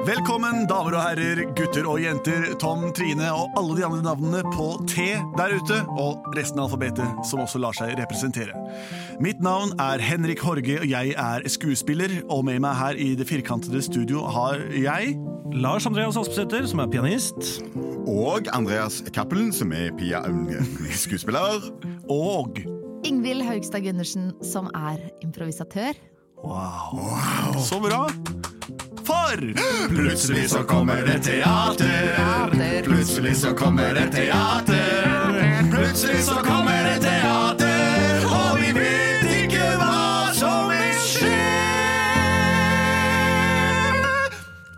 Velkommen, damer og herrer, gutter og jenter, Tom, Trine og alle de andre navnene på T der ute, og resten av alfabetet som også lar seg representere. Mitt navn er Henrik Horge, og jeg er skuespiller, og med meg her i det firkantede studio har jeg Lars Andreas Aspesæter, som er pianist. Og Andreas Cappelen, som er Pia skuespiller. og Ingvild Haugstad Gundersen, som er improvisatør. Wow. Så bra! For Plutselig så kommer det teater. Plutselig så kommer det teater. Plutselig så kommer det teater,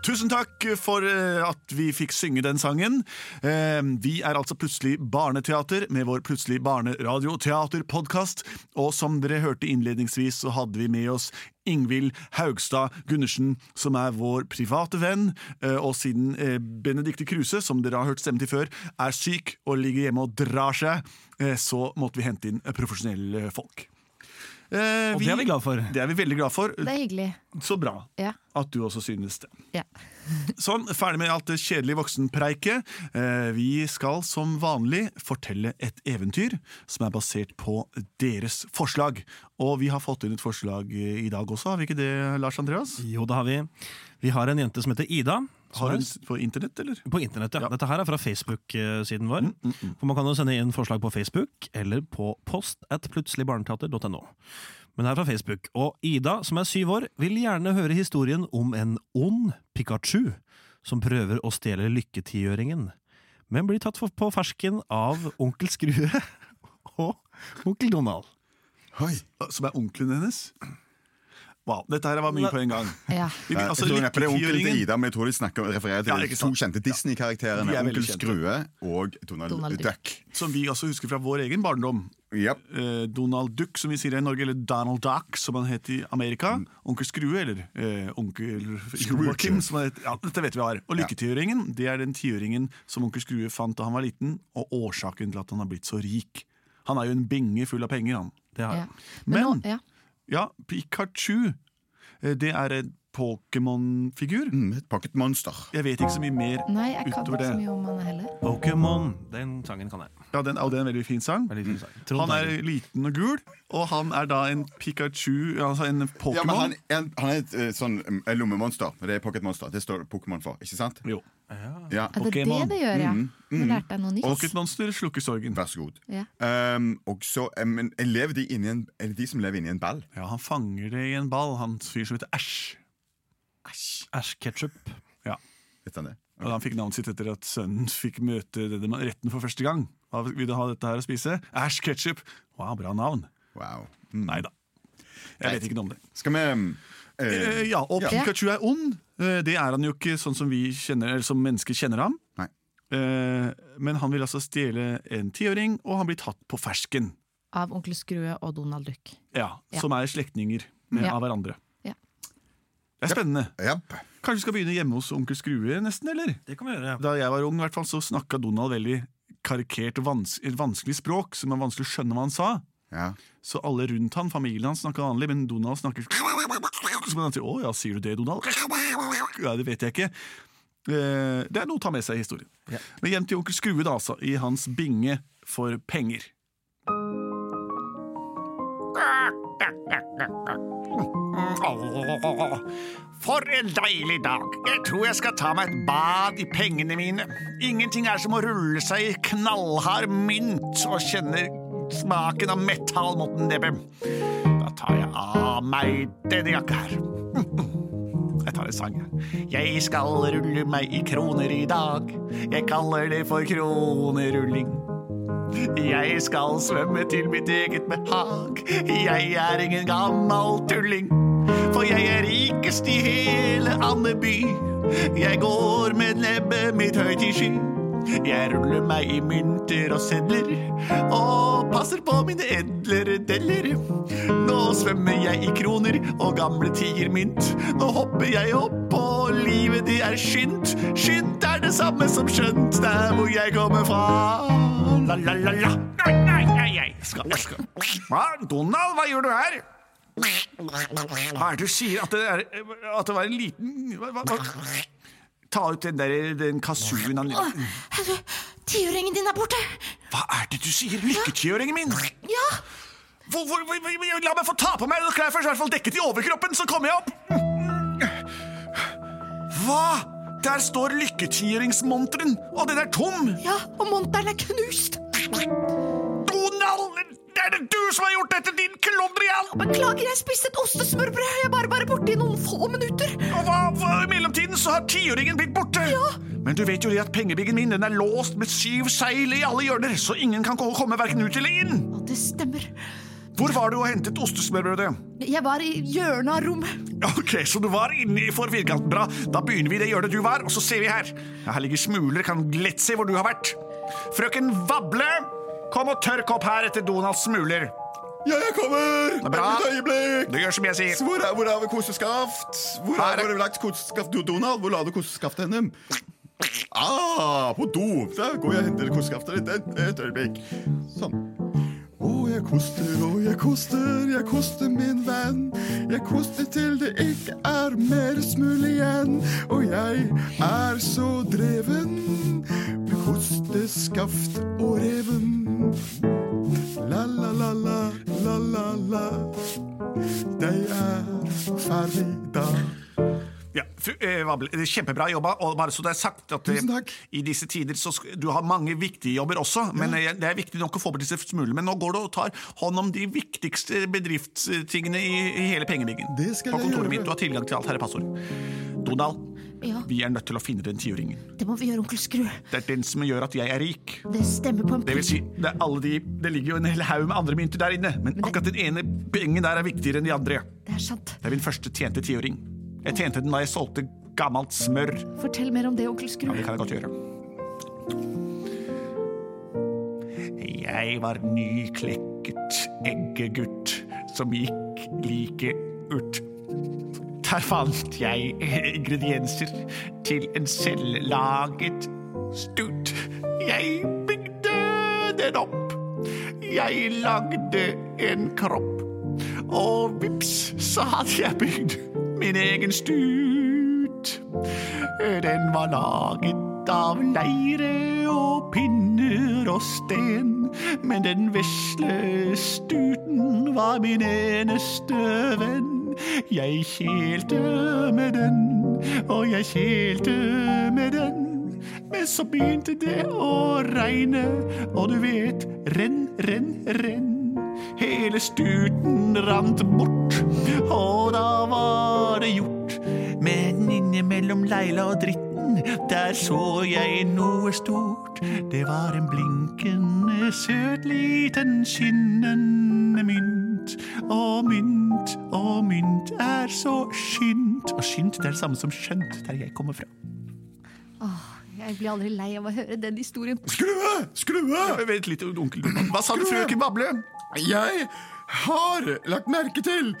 Tusen takk for eh, at vi fikk synge den sangen. Eh, Vi er altså Plutselig barneteater med vår Plutselig barneradioteaterpodkast. Og som dere hørte innledningsvis, så hadde vi med oss Ingvild Haugstad Gundersen, som er vår private venn. Eh, Og siden Benedicte Kruse, som dere har hørt stemmen til før, er syk og ligger hjemme og drar seg, så måtte vi hente inn profesjonelle folk. Eh, Og det er vi glad for. Det er vi veldig glad for. Det er hyggelig. Så bra Ja. at du også synes det. ja. Sånn, ferdig med alt det kjedelige voksenpreiket. Eh, vi skal som vanlig fortelle et eventyr som er basert på deres forslag. Og vi har fått inn et forslag i dag også, har vi ikke det, Lars Andreas? Jo, det har vi. Vi har en jente som heter Ida. Har hun på internett, eller? På internett, ja. Ja. Dette her er fra Facebook-siden vår. For Man kan jo sende inn forslag på Facebook eller på post at plutseligbarneteater.no. Men her fra Facebook. Og Ida, som er syv år, vil gjerne høre historien om en ond Pikachu som prøver å stjele lykketiøringen, men blir tatt på fersken av onkel Skrue og onkel Donald. Oi. Som er onkelen hennes? Wow, dette her var mye på en gang. ja. Vi- Jeg altså, tror neppe det er onkelen til Ida, men jeg tror de snakker refererer til Ja, de to kjente Disney-karakterene. Er Onkel. Skrue og Donald, Donald Duck. Duck. Som vi også husker fra vår egen barndom. Yep. Eh, Donald Duck, som vi sier i Norge, eller Donald Duck, som han het i Amerika. Mm. Onkel Skrue, eller eh, onkel Joakim, som han het. Ja, dette vet vi hva er. Og lykketiøringen, det er den tiøringen som onkel Skrue fant da han var liten, og årsaken til at han har blitt så rik. Han er jo en binge full av penger, han. Det har ja. Men- nå, ja. Ja, Pikachu, eh, det er en Pokémon-figur. Mm, et pocketmonster. Jeg vet ikke så mye mer Nei, jeg kan utover ikke så mye om han heller. Pokémon. Den sangen kan jeg. Ja, den, og det er en veldig fin sang. Veldig fin sang. Han er liten og gul, og han er da en Pikachu, altså en Pokémon. Ja, men han, er- han er et eh, sånn et lommemonster. Det er pocketmonster. Det står Pokémon for, ikke sant? Jo. Ja. Er det det det gjør, ja? Mm, Nå lærte jeg noe nytt. Pocket Monster slukker sorgen. Vær så god. Ja. Um, og så, um, lever de inni en, Er det de som lever inni en ball? Ja, han fanger det i en ball, han fyr som heter Æsj. Æsj Ketchup. Ja. Vet han det? Og han fikk navnet sitt etter at sønnen fikk møte retten for første gang. Hva vil du ha dette her å spise? Æsj ketchup. Wow, bra navn. Wow. Mm. Nei da. Jeg vet ikke noe om det. Skal vi eh, Eh, ja, og Ja. Pikachu er ond. Eh, det er han jo ikke sånn som vi kjenner, eller som mennesker kjenner ham. Nei. Eh, men han vil altså stjele en tiåring, og han blir tatt på fersken. Av onkel Skrue og Donald Duck. Ja, Ja. Som er slektninger Ja. av hverandre. Ja. Det er spennende. Yep. Kanskje vi skal begynne hjemme hos onkel Skrue, nesten? eller? Det kan vi gjøre. ja. Da jeg var ung, i hvert fall, så snakka Donald veldig karikert og vans vanskelig språk, som er vanskelig å skjønne hva han sa. Ja. Så alle rundt han, familien hans snakka vanlig, men Donald snakker Så man sier 'Å ja, sier du det, Donald?' Ja, Det vet jeg ikke. Eh, Det er noe å ta med seg i historien. Ja. Men hjem til onkel Skrue, da, altså. I hans binge for penger. For en deilig dag. Jeg tror jeg skal ta meg et bad i pengene mine. Ingenting er som å rulle seg i knallhard mynt og kjenne smaken av metall mot nebbet. Tar jeg av meg denne jakka her. Jeg tar en sang, jeg. Jeg skal rulle meg i kroner i dag. Jeg kaller det for kronerulling. Jeg skal svømme til mitt eget behag. Jeg er ingen gammel tulling. For jeg er rikest i hele Andeby. Jeg går med nebbet mitt høyt i sky. Jeg ruller meg i mynter og sedler og passer på mine edlere deller. Nå svømmer jeg i kroner og gamle tigermynt. Nå hopper jeg opp, og livet de er skynt. Skynt er det samme som skjønt der hvor jeg kommer fra. La, la, la, la. Nei, nei, nei, jeg skal, jeg skal. Hva? Donald, hva gjør du her? Hva er det du sier? At det, er, at det var en liten hva, hva? Ta ut den der den kazooen han Tiåringen din er borte! Hva er det du sier? Lykketiåringen min? Ja! Hvor, hvor, hvor, la meg få ta på meg klær først, i hvert fall dekket i overkroppen, så kommer jeg opp. Hva? Der står lykketiåringsmonteren, og den er tom. Ja, og monteren er knust! Det er det du som har gjort dette, din klondrian! Beklager, jeg spiste et ostesmørbrød. Jeg bare, bare borte i noen få minutter. Og hva, hva, I mellomtiden så har tiåringen blitt borte. Ja. Men du vet jo det at pengebiggen min den er låst med syv seil i alle hjørner, så ingen kan komme verken ut eller inn. Ja, det stemmer. Hvor var du og hentet ostesmørbrødet? Jeg var i hjørnet av rommet. Ok, så du var inne for firkanten. Bra. Da begynner vi i det hjørnet du var, og så ser vi her. Her ligger smuler, kan lett se hvor du har vært. Frøken Vable, kom og tørk opp her etter Donalds smuler. Ja, jeg kommer! er bra. Et øyeblikk! Du gjør som jeg sier. Hvor er, hvor er koseskaft? Hvor er, hvor er lagt koseskaft? Du, Donald, hvor la du koseskaftet henne? Ah, på do! Da går jeg og henter koseskaftet ditt. Et, et øyeblikk. Sånn. Å, jeg koster, å, jeg koster, jeg koster min venn. Jeg koster til det ikke er mer smul igjen. Og jeg er så dreven med kosteskaft og reven. La, la, la, la, la, la, la. De er ferdig da. Ja, eh, Kjempebra jobba. Og bare så det er sagt at eh, Tusen takk. i disse tider så Du har mange viktige jobber også, men eh, det er viktig nok å få bort disse smulene. Men nå går du og tar hånd om de viktigste bedriftstingene i, i hele. Det skal På jeg kontoret gjøre. mitt. Du har tilgang til alt. Her er passord. Donald, Ja, vi er nødt til å finne den tiåringen. det må vi gjøre, onkel Skru. Det er den som gjør at jeg er rik. Det stemmer på en Det vil si, det, de, det ligger jo en hel haug med andre mynter der inne, men akkurat den ene pengen der er viktigere enn de andre. Det er sant. Det er min første tjente tiåring. Jeg tjente den da jeg solgte gammelt smør. Fortell mer om det, onkel Skru. Ja, Det kan jeg godt gjøre. Jeg var nyklekket eggegutt som gikk like ut. Der fant jeg ingredienser til en selvlaget stut. Jeg bygde den opp. Jeg lagde en kropp. Og vips, så hadde jeg bygd min egen stut. Den var laget av leire og pinner og sten. Men den vesle stuten var min eneste venn. Jeg kjelte med den, og jeg kjelte med den. Men så begynte det å regne, og du vet, renn, renn, renn. Hele stuten rant bort, og da var det gjort. Men innimellom leila og dritten, der så jeg noe stort. Det var en blinkende, søt liten skinnende mynt. Og mynt og mynt er så skynt. Og skynt det er det samme som skjønt, der jeg kommer fra. Åh, Jeg blir aldri lei av å høre den historien. Skrue! Skrue! Vent litt, onkel. Hva sa du, frøken Bable? Jeg har lagt merke til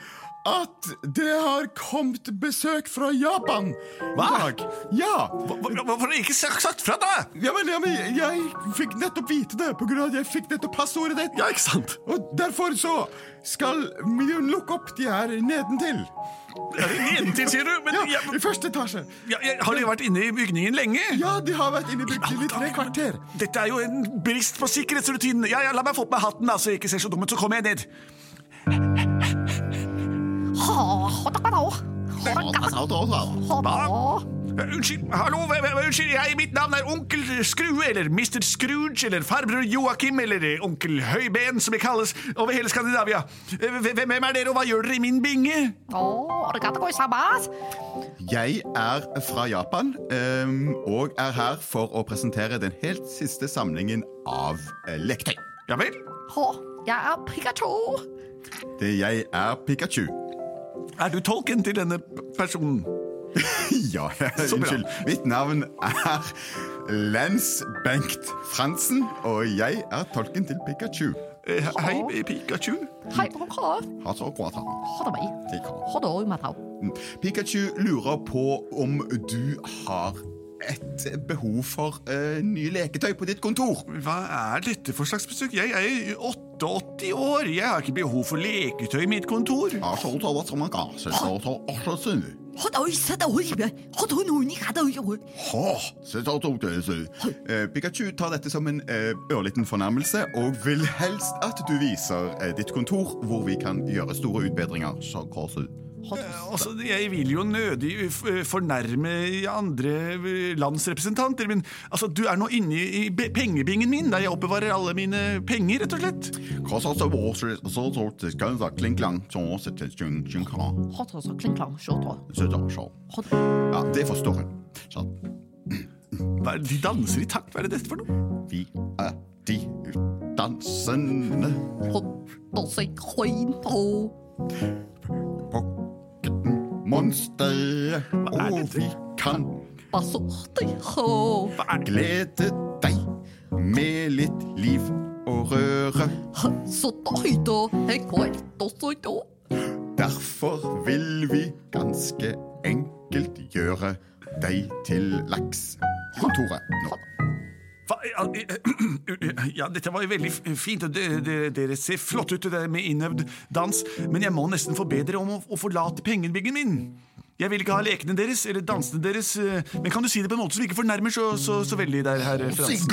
at det har kommet besøk fra Japan Hva? i dag. Ja. Hvorfor har du ikke sagt fra, da? Ja, men, ja, men jeg fikk nettopp vite det på grunn av at jeg fikk nettopp passordet ditt. Ja, ikke sant? Og derfor så skal vi lukke opp de her nedentil. Nedentil, sier du? Men Ja, jeg, i første etasje. ja, har de vært inne i bygningen lenge? Ja, de har vært inne i bygningen i tre kvarter. Dette er jo en brist på sikkerhetsrutinene. Ja, ja, la meg få på meg hatten, da, så jeg ikke ser så dum ut. Så kommer jeg ned. Unnskyld, hallo, unnskyld, jeg, mitt navn er onkel Skrue, eller Mr. Scrooge, eller farbror Joakim, eller onkel Høyben, som jeg kalles over hele Skandinavia. Eh, Hvem er dere, og hva gjør dere i min binge? Jeg er fra Japan ehm, og er her for å presentere den helt siste samlingen av eh, leketøy. Ja vel? Jeg er Pikachu. Det jeg er Pikachu. Er du tolken til denne personen? Ja, Så bra. unnskyld. Mitt navn er Lens Bengt Fransen, og jeg er tolken til Pikachu. Eh, Hei, Pikachu. Hei, hva? Ha så godt, han. det meg. Ha det. Pikachu lurer på om du har et behov for uh, nye leketøy på ditt kontor. Hva er dette for slags besøk? Jeg er 88 år. Jeg har ikke behov for leketøy i mitt kontor. Eh, Pikachu tar dette som en eh, ørliten fornærmelse og vil helst at du viser eh, ditt kontor hvor vi kan gjøre store utbedringer. Så, Korsu. Altså, jeg vil jo nødig fornærme andre eh, lands representanter, men altså, du er nå inne i pengebingen min, der jeg oppbevarer alle mine penger, rett og slett. Ja, det forstår hun Hva er det de danser i takt? Hva er det dette for noe? Vi er de dansende. Holdt seg høyt på monster, er og vi kan glede deg med litt liv og røre. Derfor vil vi ganske enkelt gjøre deg til laks. Kontoret nå. Ja, ja, dette var jo veldig fint. og det- det- Dere ser flott ut det der med innøvd dans, men jeg må nesten få bedre om å, forlate pengebyggen min. Jeg vil ikke ha lekene deres eller dansene deres, eh, men kan du si det på en måte som ikke fornærmer så, så, så veldig der, herr Fransen?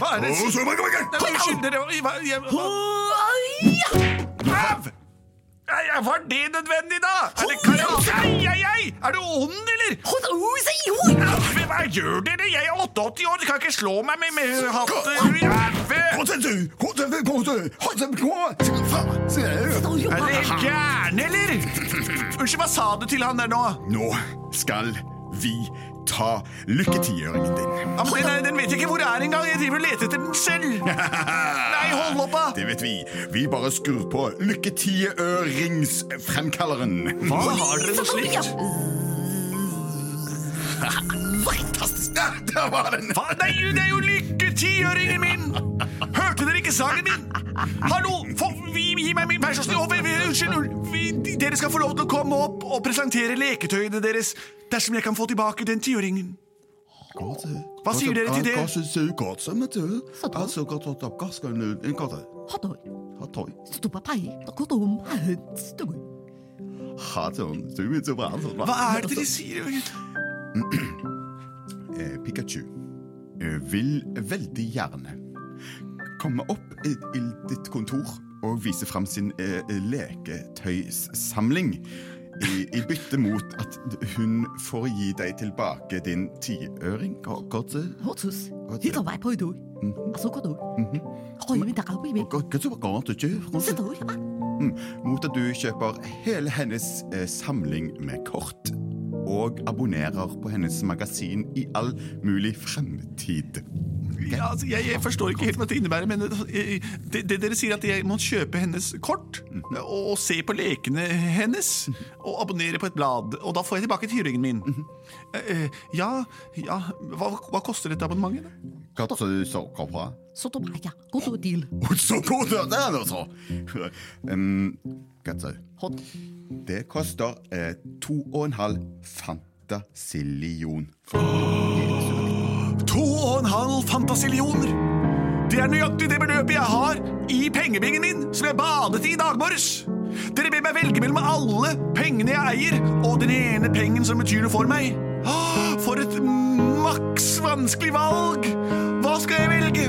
Hva er det? Unnskyld, dere hva, Var det nødvendig, da? Er det karate? Ei, ei, ei! Er du ond, eller? Hva gjør dere? Jeg er 88 år, du kan ikke slå meg med, med hatten. Er dere gærne, eller? Unnskyld, hva sa du til han der nå? Nå skal vi ta lykketiøringen din. Ja, men den, den vet jeg ikke hvor det er engang. Jeg driver og leter etter den selv. Nei, hold opp, da. Det vet vi. Vi bare skrur på lykketiøringsfremkalleren. Hva har dere noe slikt? Fantastisk! Ja, der var den! Nei, det er jo lykketiøringen min! Hørte dere ikke sangen min? Hallo, for vi, gi meg min personslig Å, vi- vi- Unnskyld, dere skal få lov til å komme opp og presentere leketøyene deres dersom jeg kan få tilbake den tiåringen. Hva sier dere til det? Hva er det dere sier? Eh, Pikachu eh, vil veldig gjerne komme opp i, i ditt kontor og vise fram sin eh, leketøyssamling. I, I bytte mot at hun får gi deg tilbake din tiøring. Hva- hva til- hva til- hva- hva som var galt å gjøre? Mm, Mot at du kjøper hele hennes eh, samling med kort. Og abonnerer på hennes magasin i all mulig fremtid. Ja, altså, jeg, jeg forstår ikke helt hva det innebærer, men eh, det, det dere sier at jeg må kjøpe hennes kort og, og se på lekene hennes og abonnere på et blad, og da får jeg tilbake tyringen min. Eh, eh, ja, ja hva, hva koster dette abonnementet? da? Hva så så hva bra? Så god er den, altså! Um, hva så? Det koster eh, to og en halv fantasillion. To og en halv fantasillioner! Det er nøyaktig det beløpet jeg har i pengebingen min, som jeg badet i i dag morges. Dere ber meg velge mellom alle pengene jeg eier, og den ene pengen som betyr noe for meg. Ah, For et maks vanskelig valg! Hva skal jeg velge?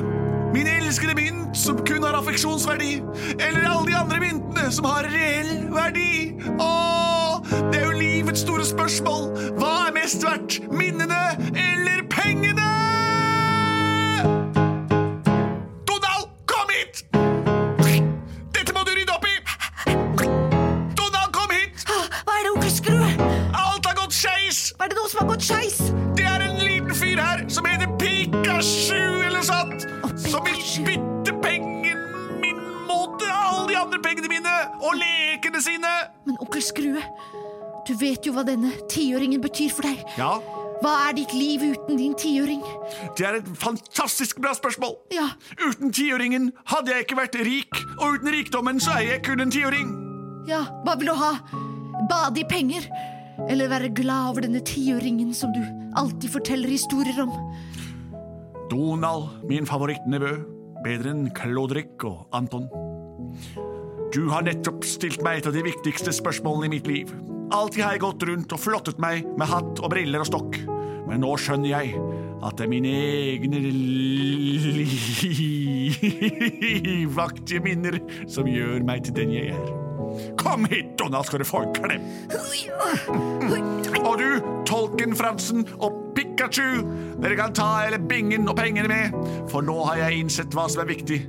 Min elskede mynt som kun har affeksjonsverdi, eller alle de andre myntene som har reell verdi? Åh, det er jo livets store spørsmål. Hva er mest verdt? Minnene vet jo hva denne tiåringen betyr for deg. Ja, Hva er ditt liv uten din tiåring? det er et fantastisk bra spørsmål. Ja, Uten tiåringen hadde jeg ikke vært rik, og uten rikdommen så er jeg kun en tiåring. ja, hva vil du ha? Bade i penger? Eller være glad over denne tiåringen som du alltid forteller historier om? Donald, min favorittnevø. Bedre enn Klodrik og Anton. Du har nettopp stilt meg et av de viktigste spørsmålene i mitt liv. Alltid har jeg gått rundt og flottet meg med hatt og briller og stokk. Men nå skjønner jeg at det er mine egne livaktige minner som gjør meg til den jeg er. Kom hit, og nå skal du få en klem. Og du, Tolken Fransen og Pikachu, dere kan ta hele bingen og pengene med, for nå har jeg innsett hva som er viktig.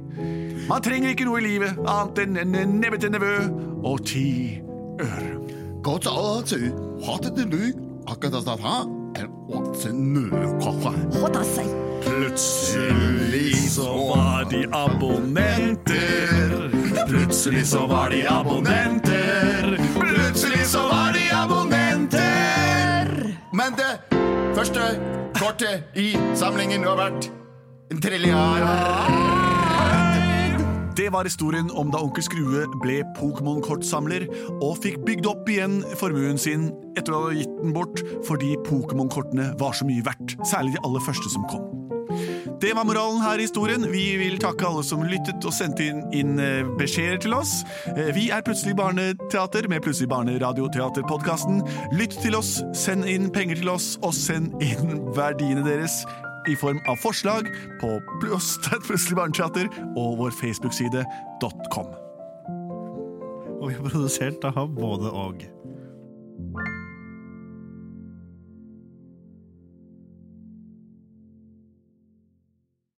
Man trenger ikke noe i livet annet enn en nebbete nevø og ti øre. Akkurat nøkaffe. Plutselig så var de abonnenter. Plutselig så var de abonnenter. Plutselig så var de abonnenter. Men det første kortet i samlingen har vært en trilliard. Det var historien om da onkel Skrue ble Pokémon-kortsamler og fikk bygd opp igjen formuen sin etter å ha gitt den bort fordi Pokémon-kortene var så mye verdt, særlig de aller første som kom. Det var moralen her i historien. Vi vil takke alle som lyttet og sendte inn, inn eh, beskjeder til oss. Eh, Vi er Plutselig barneteater med Plutselig barneradioteaterpodkasten. Lytt til oss, send inn penger til oss, og send inn verdiene deres i form av forslag på Plutselig barneteater og vår Facebook-side .com. Og vi er produsert av både og.